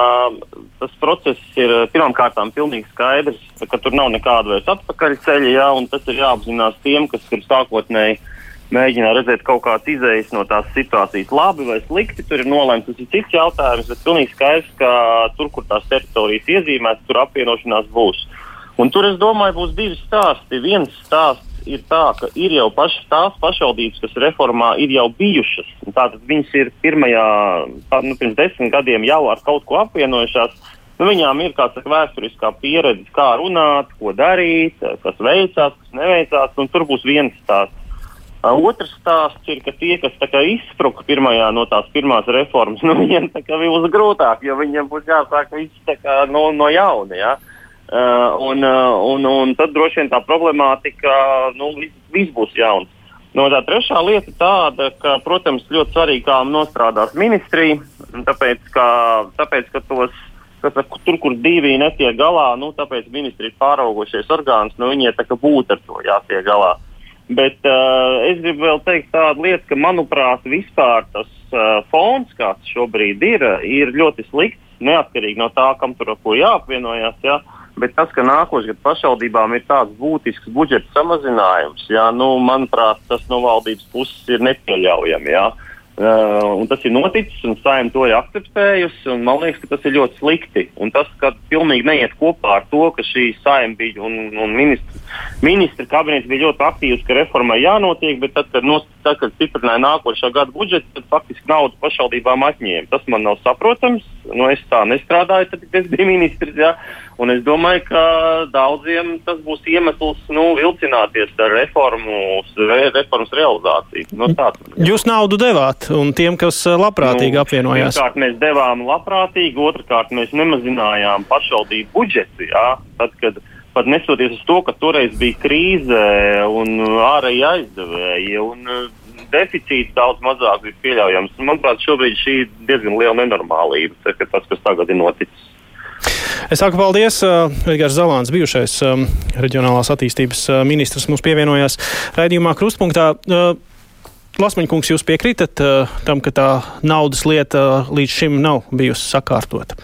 tas process ir pirmkārt pilnīgi skaidrs, ka tur nav nekāda vairs atpakaļceļa, jā, un tas ir jāapzinās tiem, kas tur sākotnēji mēģina redzēt kaut kādas izējas no tās situācijas, labi vai slikti. Tur ir nolēmts, tas ir cits jautājums, bet pilnīgi skaidrs, ka tur, kur tās teritorijas iezīmētas, tur apvienošanās būs. Un tur, es domāju, būs divi stāsti. Viens stāsts ir tā, ka ir jau pašas tās pašvaldības, kas reformā ir jau bijušas. Tātad viņas ir pirmajā, tā, nu, pirms desmit gadiem jau ar kaut ko apvienojušās. Nu, viņām ir kāda vēsturiskā pieredze, kā runāt, ko darīt, kas veicās, kas neveicās, un tur būs viens stāsts. Otrs stāsts ir, ka tie, kas izspruka pirmajā no tās pirmās reformas, nu, viņiem būs grūtāk, jo viņiem būs jāsāk viss kā, no, no jauna. Ja? Uh, Uh, un, uh, un, un tad droši vien tā problemātika nu, viss, viss būs jauns. No tā trešā lieta tāda, ka, protams, ļoti svarīgi, kā nostrādās ministrija, tāpēc, ka, tāpēc, ka tos, ka, tur, kur divi netiek galā, nu, tāpēc ministrija ir pāraugošies orgāns, nu, viņiem tā kā būtu ar to jātiek galā. Bet uh, es gribu vēl teikt tādu lietu, ka, manuprāt, vispār tas uh, fons, kāds šobrīd ir, ir ļoti slikts, neatkarīgi no tā, kam tur ko jāapvienojas. Ja? Uh, Bet tas, ka nākošais gads pašvaldībām ir tāds būtisks budžeta samazinājums, jā, nu, manuprāt, tas no valdības puses ir nepieļaujami. Jā. Uh, tas ir noticis, un saimta to ir akceptējusi. Man liekas, ka tas ir ļoti slikti. Un tas, ka pilnīgi neiet kopā ar to, ka šī saimta bija un, un ministra, ministra kabinets bija ļoti aktīvs, ka reformai jānotiek, bet tad, kad, nos, tad, kad stiprināja nākošā gada budžetu, tad faktiski naudu pašvaldībām atņēma. Tas man nav saprotams. Nu, es tā nestrādāju, tad, kad es biju ministrs. Jā. Un es domāju, ka daudziem tas būs iemesls nu, vilcināties ar reformu, re, reformas realizāciju. Nu, tāds. Jūs naudu devāt, un tiem, kas eh, labprātīgi nu, apvienojās? Pirmkārt, mēs devām labprātīgi, otrkārt, mēs nemazinājām pašvaldību budžetu. Jā, tad, kad, pat nesoties uz to, ka toreiz bija krīze un ārēji aizdevēji. Un, eh, Deficīts daudz mazāk bija pieļaujams. Manuprāt, šobrīd šī ir diezgan liela nenormālība, tas, kas tagad ir noticis. Es saku paldies. Uh, Edgars Zalāns, bijušais um, reģionālās attīstības uh, ministrs, mums pievienojās raidījumā Krustpunktā. Lasmaņkungs, jūs piekrītat tam, ka tā naudas lieta līdz šim nav bijusi sakārtota?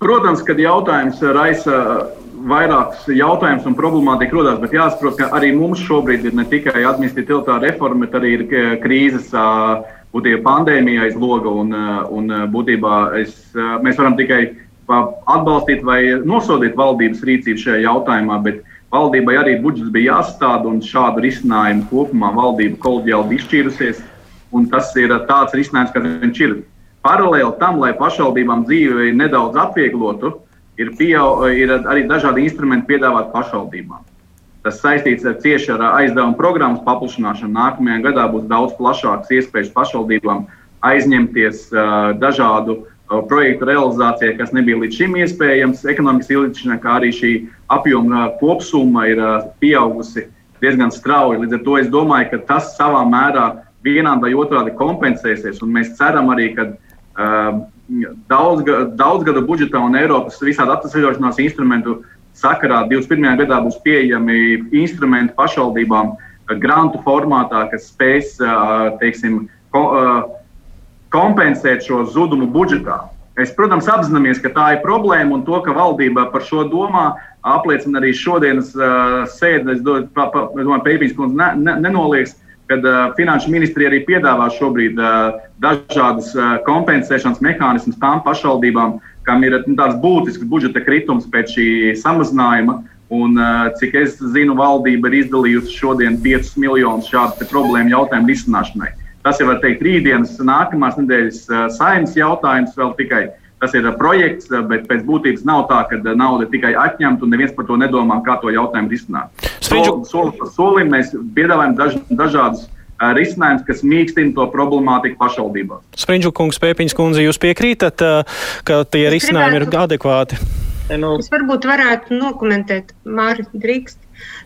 Protams, kad jautājums raisa vairākus jautājumus un problemātika rodās, bet jāsaprot, ka arī mums šobrīd ir ne tikai administratīvā reforma, bet arī ir krīzes būtībā pandēmija aiz loga. Un, eh, un eh, būtībā es, eh, mēs varam tikai atbalstīt vai nosodīt valdības rīcību šajā jautājumā, bet valdībai arī budžets bija jāsastāda un šādu risinājumu kopumā valdība kolēģiāli izšķīrusies. Tas ir tāds risinājums, kas viņš ir. Paralēli tam, lai pašvaldībām dzīve nedaudz atvieglotu, ir, pieau, ir arī dažādi instrumenti piedāvāt pašvaldībām. Tas saistīts ar cieši ar aizdevumu programmas paplašināšanu. Nākamajā gadā būs daudz plašākas iespējas pašvaldībām aizņemties uh, dažādu uh, projektu realizācijai, kas nebija līdz šim iespējams. Ekonomikas ilgšanā, kā arī šī apjoma kopsumma ir pieaugusi diezgan strauji. Līdz ar to es domāju, ka tas savā mērā vienādi vai otrādi kompensēsies. Mēs ceram arī, ka uh, daudz, daudzgadu budžeta un Eiropas visādi atvesļošanās instrumentu sakarā 21. gadā būs pieejami instrumenti pašvaldībām grantu formātā, kas spēs uh, teiksim, ko, uh, kompensēt šo zudumu budžetā. Es, protams, apzināmies, ka tā ir problēma un to, ka valdība par šo domā, apliecina arī šodienas uh, sēde. Es domāju, ka Pēpīs kundze ne, ne, nenoliedz, ka uh, Finanšu ministrija arī piedāvā šobrīd uh, dažādas uh, kompensēšanas mehānismus tām pašvaldībām, kam ir nu, tāds būtisks budžeta kritums pēc šī samazinājuma. Un, uh, cik es zinu, valdība ir izdalījusi šodien 5 miljonus šādu problēmu jautājumu risināšanai. Tas ir, var teikt, rītdienas, nākamās nedēļas uh, saimnes jautājums vēl tikai. Tas ir projekts, bet pēc būtības nav tā, ka nauda tikai atņemta un neviens par to nedomā, kā to jautājumu risināt. Spriņģu... Soli pa solim mēs piedāvājam daž, dažādus risinājums, kas mīkstina to problemātiku pašvaldībās. Spriņģu kungs, Pēpiņas kundze, jūs piekrītat, ka tie risinājumi ir adekvāti? Nu, es varbūt varētu nokomentēt, Māri, drīkst.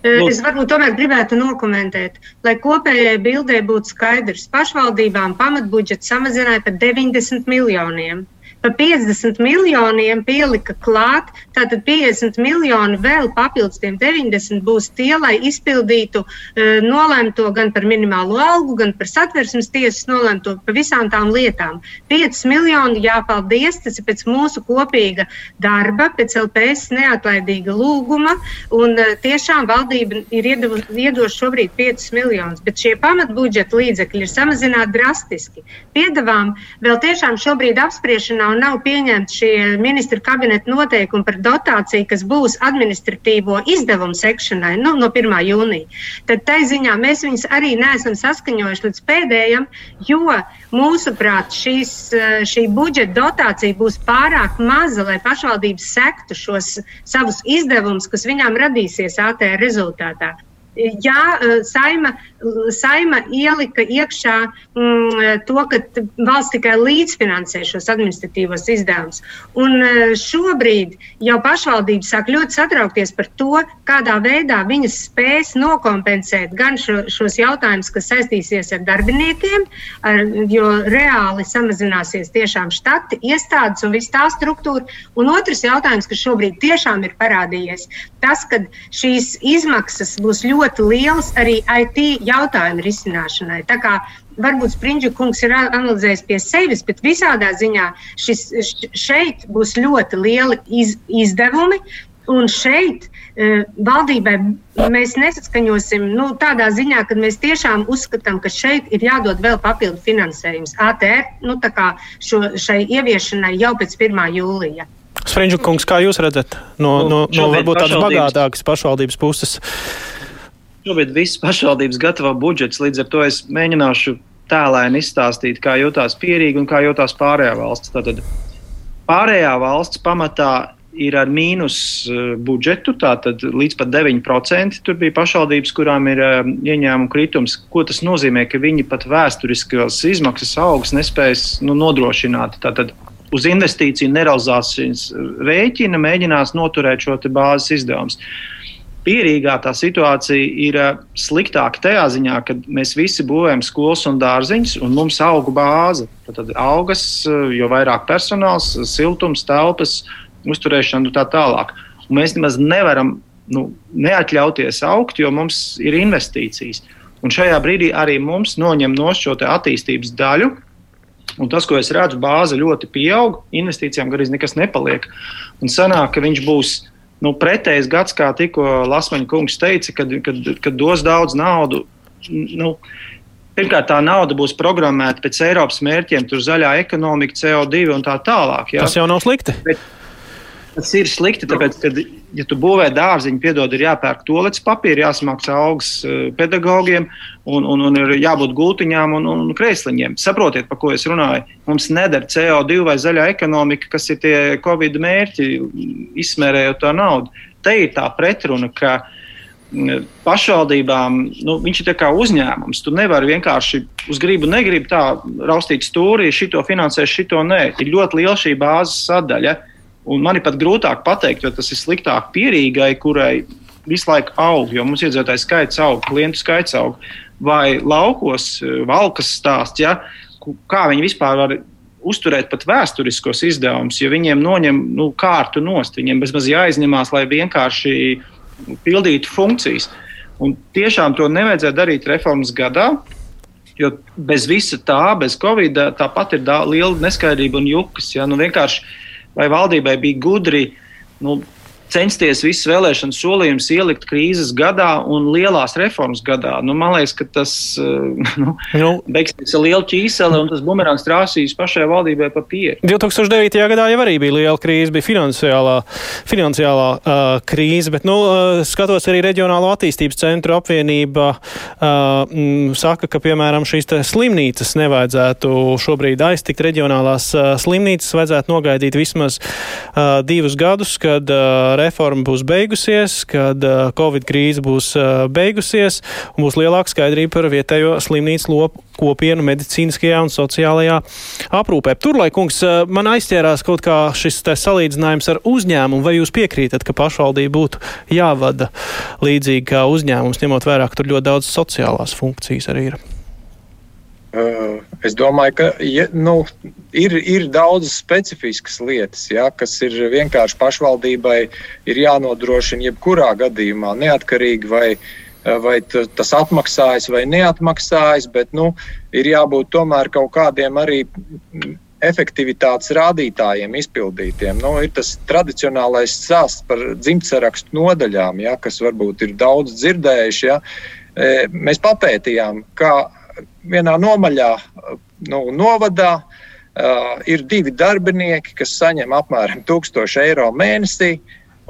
Es varbūt tomēr gribētu nokomentēt, lai kopējai bildē būtu skaidrs. Pašvaldībām pamatbudžets samazināja par 90 miljoniem pa 50 miljoniem pielika klāt. Tātad 50 miljoni vēl papildus tiem 90 būs tie, lai izpildītu uh, nolēmto gan par minimālo algu, gan par satversmes tiesas nolēmto par visām tām lietām. 5 miljoni, jāpaldies, tas ir pēc mūsu kopīga darba, pēc LPS neatlaidīga lūguma, un uh, tiešām valdība ir iedoša šobrīd 5 miljonus, bet šie pamatbudžeta līdzekļi ir samazināti drastiski. Piedāvām vēl tiešām šobrīd apspriešanā un nav pieņemti šie ministra kabineta noteikumi par dotāciju, kas būs administratīvo izdevumu sekšanai nu, no 1. jūnija, tad tai ziņā mēs viņus arī neesam saskaņojuši līdz pēdējiem, jo mūsuprāt šīs, šī budžeta dotācija būs pārāk maza, lai pašvaldības sektu šos savus izdevumus, kas viņām radīsies ATR rezultātā. Jā, eh, saima, saima ielika iekšā mm, to, ka valsts tikai līdzfinansē šos administratīvos izdevumus. Un eh, šobrīd jau pašvaldības sāk ļoti satraukties par to, kādā veidā viņas spēs nokompensēt gan šo, šos jautājumus, kas saistīsies ar darbiniekiem, ar, jo reāli samazināsies tiešām štati, iestādes un viss tā struktūra. Un otrs jautājums, kas šobrīd tiešām ir parādījies, tas, ka šīs izmaksas būs ļoti liels arī IT jautājumu risināšanai. Tā kā varbūt Springļa kungs ir analizējis pie sevis, bet visādā ziņā šis, šeit būs ļoti lieli iz, izdevumi. Un šeit e, valdībai mēs nesaskaņosim nu, tādā ziņā, ka mēs tiešām uzskatām, ka šeit ir jādod vēl papildu finansējums ATR nu, šo, šai ieviešanai jau pēc 1. jūlija. Springļa kungs, kā jūs redzat no, no, no varbūt tādas bagātākas pašvaldības puses? Šobrīd visas pašvaldības gatavo budžets, līdz ar to es mēģināšu tēlēni izstāstīt, kā jūtas pierīgi un kā jūtas pārējā valsts. Tātad pārējā valsts pamatā ir ar mīnus uh, budžetu, tātad līdz pat 9%. Tur bija pašvaldības, kurām ir uh, ieņēmuma kritums. Ko tas nozīmē, ka viņi pat vēsturiskās izmaksas augs nespēs nu, nodrošināt. Tātad uz investīciju nerealizācijas rēķina mēģinās noturēt šo bāzes izdevumu pierīgā tā situācija ir eh, sliktāka tajā ziņā, ka mēs visi būvējam skolas un dārziņus, un mums auga bāze. Tad augas, eh, jo vairāk personāls, siltums, telpas, uzturēšana un tā tālāk. Un mēs nemaz nevaram nu, neatļauties augt, jo mums ir investīcijas. Un šajā brīdī arī mums noņem no šo attīstības daļu. Un tas, ko es redzu, bāze ļoti pieaug, investīcijām gandrīz nekas nepaliek. Un sanāk, ka viņš būs nu, pretējs gads, kā tikko Lasmaņa kungs teica, kad, kad, kad dos daudz naudu. Nu, Pirmkārt, tā nauda būs programmēta pēc Eiropas mērķiem, tur zaļā ekonomika, CO2 un tā tālāk. Jā. Tas jau nav slikti. Bet, Tas ir slikti, tāpēc, ka, ja tu būvē dārziņu, piedod, ir jāpērk tolets papīra, jāsmaksā algas eh, pedagogiem un, un, un ir jābūt gultiņām un, un kreisliņiem. Saprotiet, par ko es runāju. Mums neder CO2 vai zaļā ekonomika, kas ir tie Covid mērķi, izsmērējot to naudu. Te ir tā pretruna, ka mm, pašvaldībām nu, viņš ir kā uzņēmums. Tu nevari vienkārši uz gribu, negribu tā raustīt stūrī, šito finansēt, šito nē. Ir ļoti liela šī bāzes sadaļa. Un man ir pat grūtāk pateikt, jo tas ir sliktāk pierīgai, kurai visu laiku aug, jo mums iedzīvotāju skaits aug, klientu skaits aug. Vai laukos valkas stāsts, ja, kā viņi vispār var uzturēt pat vēsturiskos izdevumus, ja viņiem noņem nu, kārtu nost, viņiem bezmaz jāizņemās, lai vienkārši pildītu funkcijas. Un tiešām to nevajadzētu darīt reformas gadā, jo bez visa tā, bez covid, tāpat ir liela neskaidrība un jukas. Ja? Nu, vienkārši vai valdībai bija gudri nu, censties visas vēlēšana solījumus ielikt krīzes gadā un lielās reformas gadā. Nu, man liekas, ka tas eh, nu, nu, beigsies ar lielu ķīseli un tas bumerāns trāsīs pašai valdībai pa pieru. 2009. gadā jau arī bija liela krīze, bija finansiālā, finansiālā uh, krīze, bet, nu, uh, skatos arī Reģionālo attīstības centru apvienība uh, m, saka, ka, piemēram, šīs slimnīcas nevajadzētu šobrīd aiztikt reģionālās uh, slimnīcas, vajadzētu nogaidīt vismaz uh, divus gadus, kad uh, reforma būs beigusies, kad uh, Covid krīze būs uh, beigusies un būs lielāka skaidrība par vietējo slimnīcu lopu kopienu medicīniskajā un sociālajā aprūpē. Turlai, kungs, uh, man aizķērās kaut kā šis salīdzinājums ar uzņēmumu. Vai jūs piekrītat, ka pašvaldība būtu jāvada līdzīgi kā uzņēmums, ņemot vērā, ka tur ļoti daudz sociālās funkcijas arī ir? Uh, es domāju, ka ja, nu, ir, ir daudzas specifiskas lietas, ja, kas ir vienkārši pašvaldībai ir jānodrošina jebkurā gadījumā, neatkarīgi vai, vai tas atmaksājas vai neatmaksājas, bet nu, ir jābūt tomēr kaut kādiem arī efektivitātes rādītājiem izpildītiem. Nu, ir tas tradicionālais stāsts par dzimtsarakstu nodaļām, ja, kas varbūt ir daudz dzirdējuši. Ja. Mēs papētījām, kā vienā nomaļā nu, novadā uh, ir divi darbinieki, kas saņem apmēram 1000 eiro mēnesī.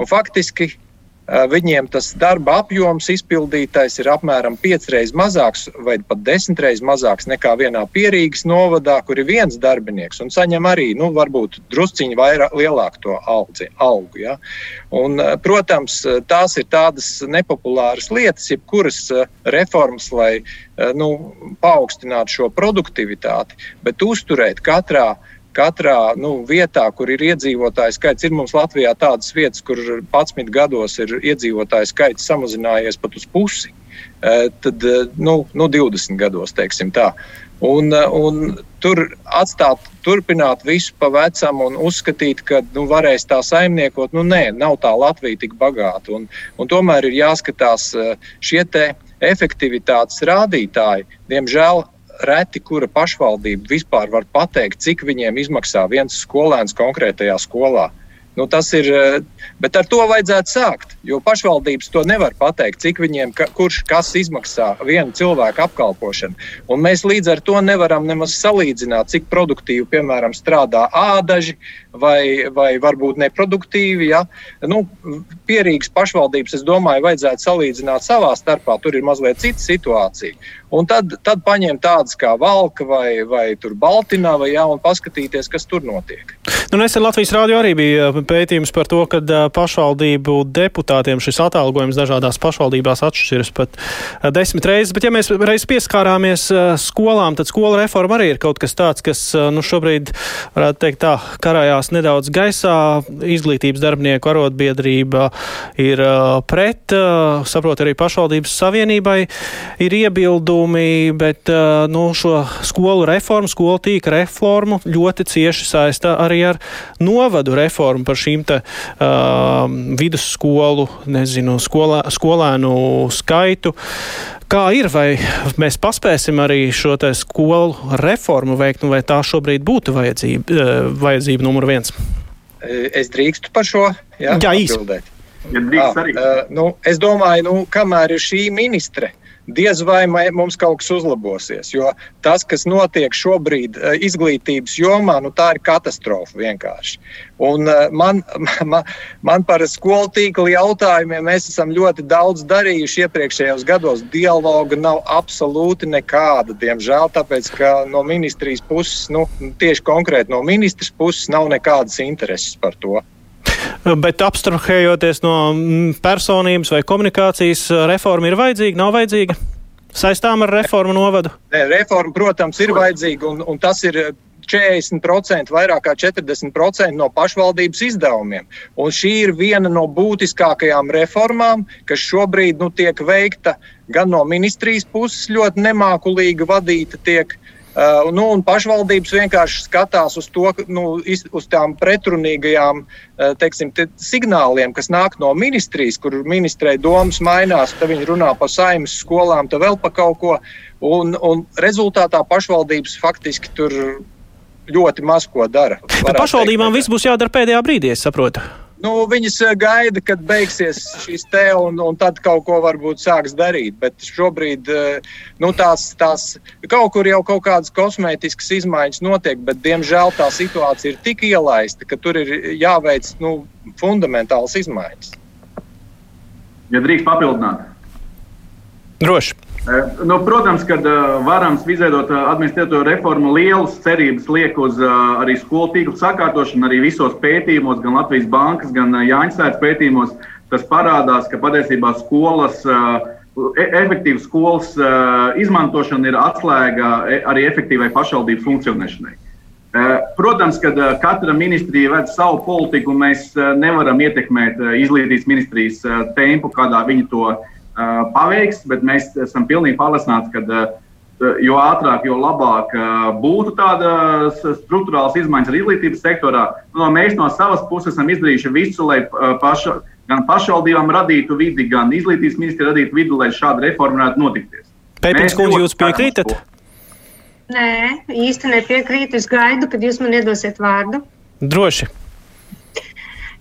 Faktiski Viņiem tas darba apjoms izpildītais ir apmēram piecreiz mazāks vai pat desmitreiz mazāks nekā vienā pierīgas novadā, kur ir viens darbinieks un saņem arī, nu, varbūt drusciņi vairāk, lielāku to algu. algu ja? un, protams, tās ir tādas nepopulāras lietas, jebkuras reformas, lai nu, paaugstinātu šo produktivitāti, bet uzturēt katrā katrā nu, vietā, kur ir iedzīvotāju skaits, ir mums Latvijā tādas vietas, kur 11 gados ir iedzīvotāju skaits samazinājies pat uz pusi. Eh, tad eh, nu, nu, 20 gados, teiksim tā. Un, eh, un tur atstāt, turpināt visu pa vecam un uzskatīt, ka nu, varēs tā saimniekot, nu nē, nav tā Latvija tik bagāta. Un, un tomēr ir jāskatās šie efektivitātes rādītāji. Diemžēl reti kura pašvaldība vispār var pateikt, cik viņiem izmaksā viens skolēns konkrētajā skolā. Nu, tas ir, eh, bet ar to vajadzētu sākt. Jo pašvaldības to nevar pateikt, cik viņiem, ka, kurš kas izmaksā vienu cilvēku apkalpošanu. Un mēs līdz ar to nevaram nemaz salīdzināt, cik produktīvi, piemēram, strādā ādaži vai, vai varbūt neproduktīvi. Ja? Nu, pierīgas pašvaldības, es domāju, vajadzētu salīdzināt savā starpā. Tur ir mazliet cita situācija. Un tad, tad paņemt tādas kā Valka vai, vai Baltiņa, ja, un paskatīties, kas tur notiek. Nu, nesen Latvijas rādio arī bija pētījums par to, ka pašvaldību deputātiem šis atalgojums dažādās pašvaldībās atšķiras pat desmit reizes. Bet, ja mēs reiz pieskārāmies skolām, tad skola reforma arī ir kaut kas tāds, kas nu, šobrīd, varētu teikt, tā karājās nedaudz gaisā. Izglītības darbinieku arotbiedrība ir pret, saprot, arī pašvaldības savienībai ir iebildumi, bet nu, šo skolu reformu, skolu tīka reformu ļoti cieši saistā arī ar novadu reformu par šīm te, uh, vidusskolu, nezinu, skolā, skolēnu skaitu. Kā ir, vai mēs paspēsim arī šo skolu reformu veikt, nu, vai tā šobrīd būtu vajadzība, uh, vajadzība numur viens? Es drīkstu par šo jā, jā, atbildēt. Ja drīkst arī. Uh, nu, es domāju, nu, kamēr ir šī ministre, diez vai mums kaut kas uzlabosies. Jo tas, kas notiek šobrīd eh, izglītības jomā, nu, tā ir katastrofa vienkārši. Un eh, man, man, man par skolu tīkla jautājumiem mēs esam ļoti daudz darījuši iepriekšējos gados. Dialoga nav absolūti nekāda, diemžēl, tāpēc ka no ministrijas puses, nu, tieši konkrēti no ministras puses, nav nekādas intereses par to. Bet abstrahējoties no mm, personības vai komunikācijas, reforma ir vajadzīga, nav vajadzīga? Saistām ar reformu novadu? Nē, reforma, protams, ir vajadzīga, un, un tas ir 40%, vairāk kā 40% no pašvaldības izdevumiem. Un šī ir viena no būtiskākajām reformām, kas šobrīd nu, tiek veikta gan no ministrijas puses, ļoti nemākulīgi vadīta tiek Uh, nu, pašvaldības vienkārši skatās uz, to, nu, uz tām pretrunīgajām uh, teiksim, te, signāliem, kas nāk no ministrijas, kur ministrei domas mainās. Tad viņi runā par saimnes skolām, tad vēl par kaut ko. Un, un rezultātā pašvaldības faktiski tur ļoti maz ko dara. Pašvaldībām viss būs jādara pēdējā brīdī, es saprotu. Nu, viņas gaida, kad beigsies šīs te, un, un tad kaut ko varbūt sāks darīt. Bet šobrīd eh, nu, tās, tās kaut kur jau kaut kādas kosmētiskas izmaiņas notiek, bet diemžēl tā situācija ir tik ielaista, ka tur ir jāveic nu, fundamentāls izmaiņas. Ja drīkst papildināt. Droši. Eh, nu, protams, ka uh, varams izveidot uh, administratīvo reformu lielas cerības liek uz arī skolu tīklu sakārtošanu, arī visos pētījumos, gan Latvijas bankas, gan uh, Jāņsētas pētījumos. Tas parādās, ka patiesībā skolas, e efektīva skolas izmantošana ir atslēga e arī efektīvai pašvaldību funkcionēšanai. Protams, ka katra ministrija ved savu politiku, un mēs nevaram ietekmēt izglītības ministrijas tempu, kādā viņi to dara paveiks, bet mēs esam pilnīgi pārliecināti, ka jo ātrāk, jo labāk būtu tādas struktūrāls izmaiņas arī izglītības sektorā. No, mēs no savas puses esam izdarījuši visu, lai paša, gan pašvaldībām radītu vidi, gan izglītības ministri radītu vidi, lai šāda reforma varētu notikties. Pēpins, kundze, jūs piekrītat? Nē, īsti nepiekrītu. Es gaidu, kad jūs man iedosiet vārdu. Droši.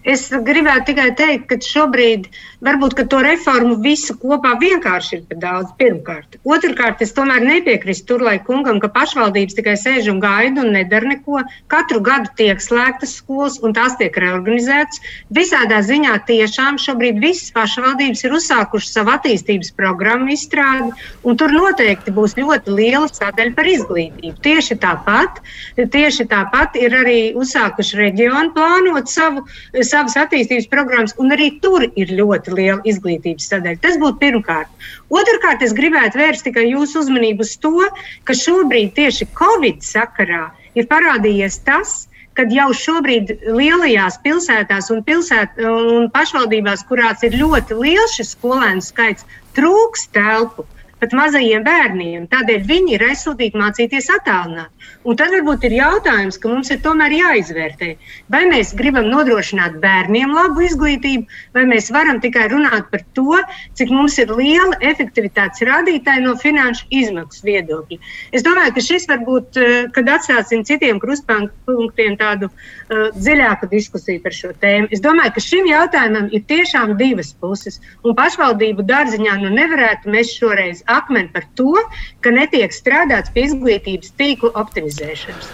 Es gribētu tikai teikt, ka šobrīd varbūt ka to reformu visu kopā vienkārši ir par daudz. Pirmkārt, otrkārt, es tomēr nepiekrītu Turlai kungam, ka pašvaldības tikai sēž un gaida un nedara neko. Katru gadu tiek slēgtas skolas un tās tiek reorganizētas. Visādā ziņā tiešām šobrīd visas pašvaldības ir uzsākušas savu attīstības programmu izstrādi, un tur noteikti būs ļoti liela sadaļa par izglītību. Tieši tāpat, tieši tāpat ir arī uzsākuši reģionu plānot savu savas attīstības programmas, un arī tur ir ļoti liela izglītības sadaļa. Tas būtu pirmkārt. Otrakārt, es gribētu vērst tikai jūsu uzmanību uz to, ka šobrīd tieši Covid sakarā ir parādījies tas, kad jau šobrīd lielajās pilsētās un, pilsēt, un pašvaldībās, kurās ir ļoti liels šis skolēnu skaits, trūks telpu pat mazajiem bērniem. Tādēļ viņi ir aizsūtīti mācīties attālināti. Un tad varbūt ir jautājums, ka mums ir tomēr jāizvērtē, vai mēs gribam nodrošināt bērniem labu izglītību, vai mēs varam tikai runāt par to, cik mums ir liela efektivitātes rādītāji no finanšu izmaksu viedokļa. Es domāju, ka šis varbūt, eh, kad atstāsim citiem krustpunktiem tādu uh, dziļāku diskusiju par šo tēmu, es domāju, ka šim jautājumam ir tiešām divas puses. Un pašvaldību dārziņā nu nevarētu mēs šoreiz akmeni par to, ka netiek strādāts pie izglītības tīklu optimizēšanas.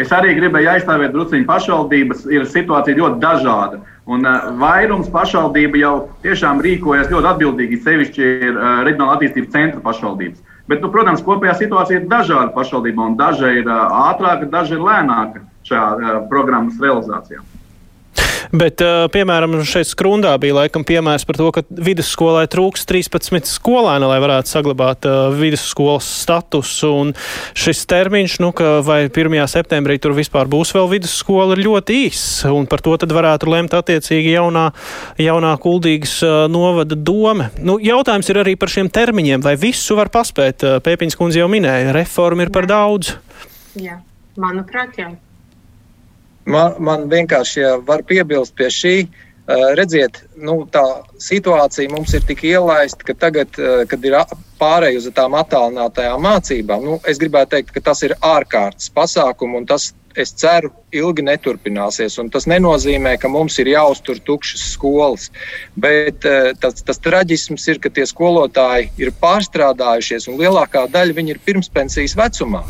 Es arī gribēju aizstāvēt druskuļi pašvaldības. Ir situācija ļoti dažāda. Un, uh, vairums pašvaldību jau tiešām rīkojas ļoti atbildīgi. Sevišķi ir uh, reģionāla attīstības centra pašvaldības. Bet, nu, protams, kopējā situācija ir dažāda pašvaldībā. Daža ir uh, ātrāka, daža ir lēnāka šajā uh, programmas realizācijā. Bet, piemēram, šeit skrundā bija laikam piemērs par to, ka vidusskolai trūks 13 skolēni, lai varētu saglabāt vidusskolas statusu. Un šis termiņš, nu, ka vai 1. septembrī tur vispār būs vēl vidusskola, ir ļoti īss. Un par to tad varētu lemt attiecīgi jaunā, jaunā kuldīgas novada doma. Nu, jautājums ir arī par šiem termiņiem. Vai visu var paspēt? Pēpiņas kundze jau minēja, reforma ir par daudz. Jā, manuprāt, jā. Man, man vienkārši ja var piebilst pie šī. Uh, redziet, nu, tā situācija mums ir tik ielaista, ka tagad, uh, kad ir pārējai uz tām attālinātajām mācībām, nu, es gribētu teikt, ka tas ir ārkārtas pasākums un tas es ceru, ilgi neturpināsies. Tas nenozīmē, ka mums ir jāuztur tukšas skolas. Bet eh, tas, tas traģisms ir, ka tie skolotāji ir pārstrādājušies, un lielākā daļa viņi ir pirmspensijas vecumā.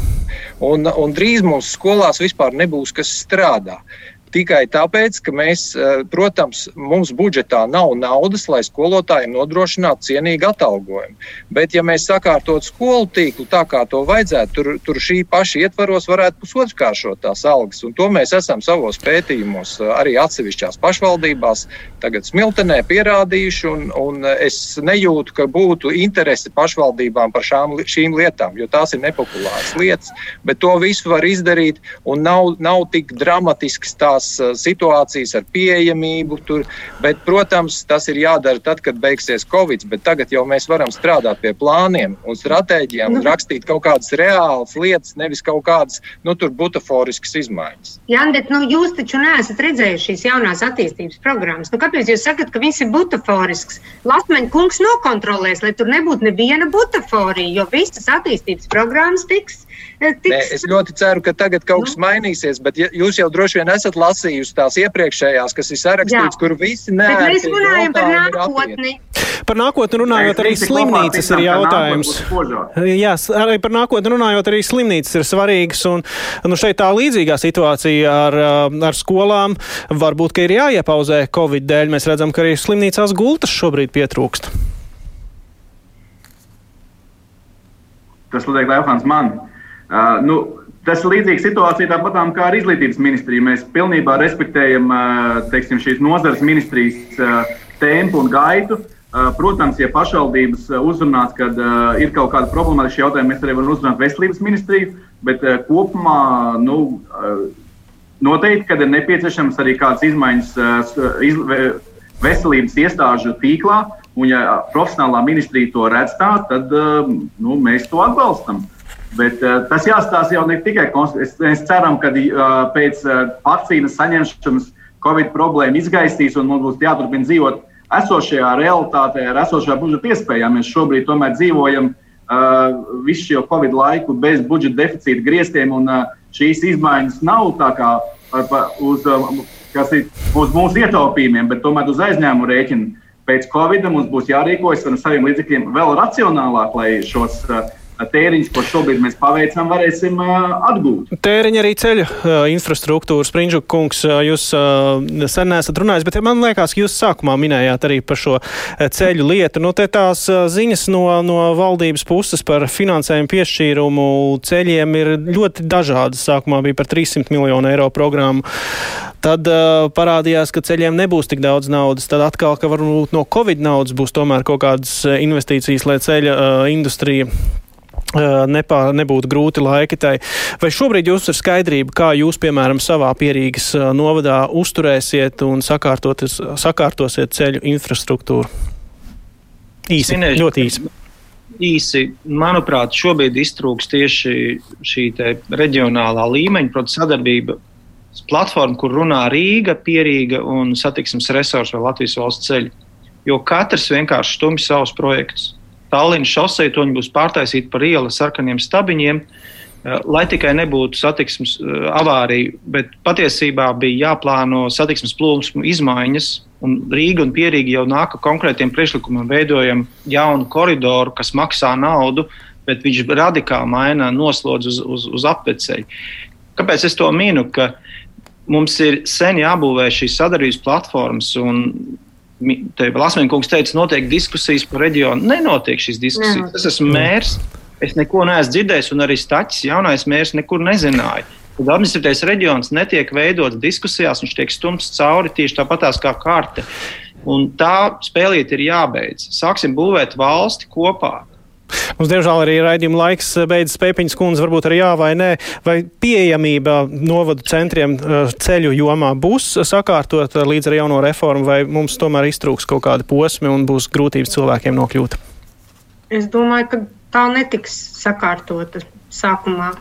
Un, un drīz mums skolās vispār nebūs kas strādā. Tikai tāpēc, ka mēs, eh, protams, mums budžetā nav naudas, lai skolotājiem nodrošinātu cienīgu atalgojumu. Bet, ja mēs sakārtot skolu tīklu tā, kā to vajadzētu, tur, tur šī paša ietvaros varētu pusotrkāršot tās algas. Un to mēs esam savos pētījumos eh, arī atsevišķās pašvaldībās, tagad smiltenē pierādījuši. Un, un es nejūtu, ka būtu interese pašvaldībām par šām, šīm lietām, jo tās ir nepopulāras lietas. Bet to visu var izdarīt, un nav, nav tik dramatisks tās uh, situācijas ar pieejamību. Tur, bet, protams, tas ir jādara tad, kad beigsies Covid. Bet tagad jau mēs varam strādāt pie plāniem un stratēģijām un nu. rakstīt kaut kādas reālas lietas, nevis kaut kādas nu, butaforiskas izmaiņas. Jā, bet nu, jūs taču neesat redzējuši šīs jaunās attīstības programmas. Nu, kāpēc jūs sakat, ka viss ir butaforisks? Lasmeņa kungs nokontrolēs, lai tur nebūtu neviena butaforija, jo visas attīstības programmas tiks Tiks... Nē, es ļoti ceru, ka tagad kaut kas nu. mainīsies, bet jūs jau droši vien esat lasījusi tās iepriekšējās, kas ir sarakstīts, Jā. kur visi nē. Mēs runājam par nākotni. Par nākotni runājot, arī slimnīcas ir jautājums. Jā, arī par nākotni runājot, arī slimnīcas ir svarīgas. Un, nu, šeit tā līdzīgā situācija ar, ar skolām varbūt, ka ir jāiepauzē Covid dēļ. Mēs redzam, ka arī slimnīcās gultas šobrīd pietrūkst. Tas liek jautājums man. Uh, nu, tas ir līdzīga situācija tāpat kā ar izglītības ministriju. Mēs pilnībā respektējam uh, teiksim, šīs nozares ministrijas uh, tempu un gaitu. Protams, ja pašvaldības uzrunās, uh, ir kaut kāda problemātiska jautājuma, mēs arī varam uzrunāt veselības ministriju, bet uh, kopumā nu, noteikti, kad ir nepieciešams arī kādas izmaiņas iz, veselības iestāžu tīklā, un ja profesionālā ministrija to redz tā, tad nu, mēs to atbalstam. Uh, Bet uh, tas jāstāsta jau ne tikai es, mēs ceram, ka uh, pēc uh, vakcīnas saņemšanas Covid problēma izgaisīs un mums būs jāturpina dzīvot esošajā realitātē, ar esošajā budžeta iespējām. Mēs šobrīd tomēr dzīvojam uh, visu šo Covid laiku bez budžeta deficīta grieztiem, un uh, šīs izmaiņas nav tā kā uh, uz, uh, uz mūsu ietaupījumiem, bet tomēr uz aizņēmumu rēķinu. Pēc Covid mums būs jārīkojas ar saviem līdzekļiem vēl racionālāk, lai šos uh, tēriņus, ko šobrīd mēs paveicam, varēsim atgūt. Tēriņi arī ceļu infrastruktūra, Springžuk kungs, jūs sen nesat runājis, bet man liekas, ka jūs sākumā minējāt arī par šo ceļu lietu. Nu, te tās ziņas no, no valdības puses par finansējumu piešķīrumu ceļiem ir ļoti dažādas. Sākumā bija par 300 miljonu eiro programmu. Tad uh, parādījās, ka ceļiem nebūs tik daudz naudas. Tad atkal, ka varbūt no Covid naudas būs tomēr kaut kādas investīcijas, lai ceļa uh, industrija nepā, nebūtu grūti laiki tai. Vai šobrīd jums ir skaidrība, kā jūs, piemēram, savā pierīgas novadā uzturēsiet un sakārtosiet ceļu infrastruktūru? Īsi, Minēšu, ļoti īsi. Īsi, manuprāt, šobrīd iztrūks tieši šī reģionālā līmeņa, proti, sadarbība platforma, kur runā Rīga, Pierīga un satiksmes resursi vai Latvijas valsts ceļi. Jo katrs vienkārši stumj savus projektus. Tallinas šosei, to viņi būs pārtaisīti par ielu sarkaniem stabiņiem, eh, lai tikai nebūtu satiksmes eh, avārija. Bet patiesībā bija jāplāno satiksmes plūsmu izmaiņas, un Rīga un Pierīga jau nāk ar konkrētiem priekšlikumiem, veidojam jaunu koridoru, kas maksā naudu, bet viņš radikāli maina noslodzi uz, uz, uz apveceļu. Kāpēc es to minu? Ka mums ir sen jābūvē šīs sadarbības platformas, un Lasmēnkungs teica, notiek diskusijas par reģionu. Nenotiek šīs diskusijas. Nenotiek. Es esmu mērs, es neko neesmu dzirdējis, un arī Stačs, jaunais mērs, nekur nezināja. Tad administratīvais reģions netiek veidots diskusijās, viņš tiek stumts cauri tieši tāpatās kā karte. Un tā spēlīt ir jābeidz. Sāksim būvēt valsti kopā. Mums, diemžēl, arī raidījuma laiks beidzas Pēpiņas kundze, varbūt arī jā vai nē. Vai pieejamība novadu centriem eh, ceļu jomā būs sakārtot līdz ar jauno reformu, vai mums tomēr iztrūks kaut kādi posmi un būs grūtības cilvēkiem nokļūt? Es domāju, ka tā netiks sakārtota sākumā.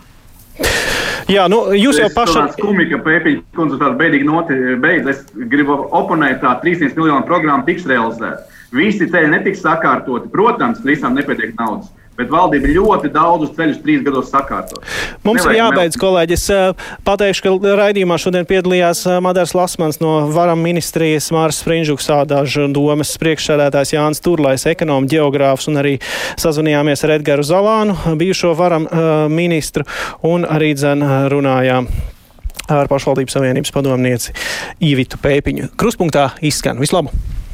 Jā, nu, jūs jau pašā. Tas skumji, ka Pēpiņa kundze tādu bēdīgi noti beidz. Es gribu oponēt, tā 300 miljonu programma tiks realizēta. Visi ceļi netiks sakārtoti. Protams, visam nepietiek naudas. Bet valdība ļoti daudzus ceļus trīs gados sakārto. Mums Nevajag ir jābeidz, mel... kolēģi. Es uh, pateikšu, ka raidījumā šodien piedalījās uh, Madars Lasmans no Varam ministrijas, Mārs Sprinžuks, Ādāžu domas priekšsēdētājs Jānis Turlais, ekonomu geogrāfs un arī sazvanījāmies ar Edgaru Zalānu, bijušo Varam uh, ministru un arī dzen runājām ar pašvaldības savienības padomnieci Īvitu Pēpiņu. Kruspunktā izskan vislabu!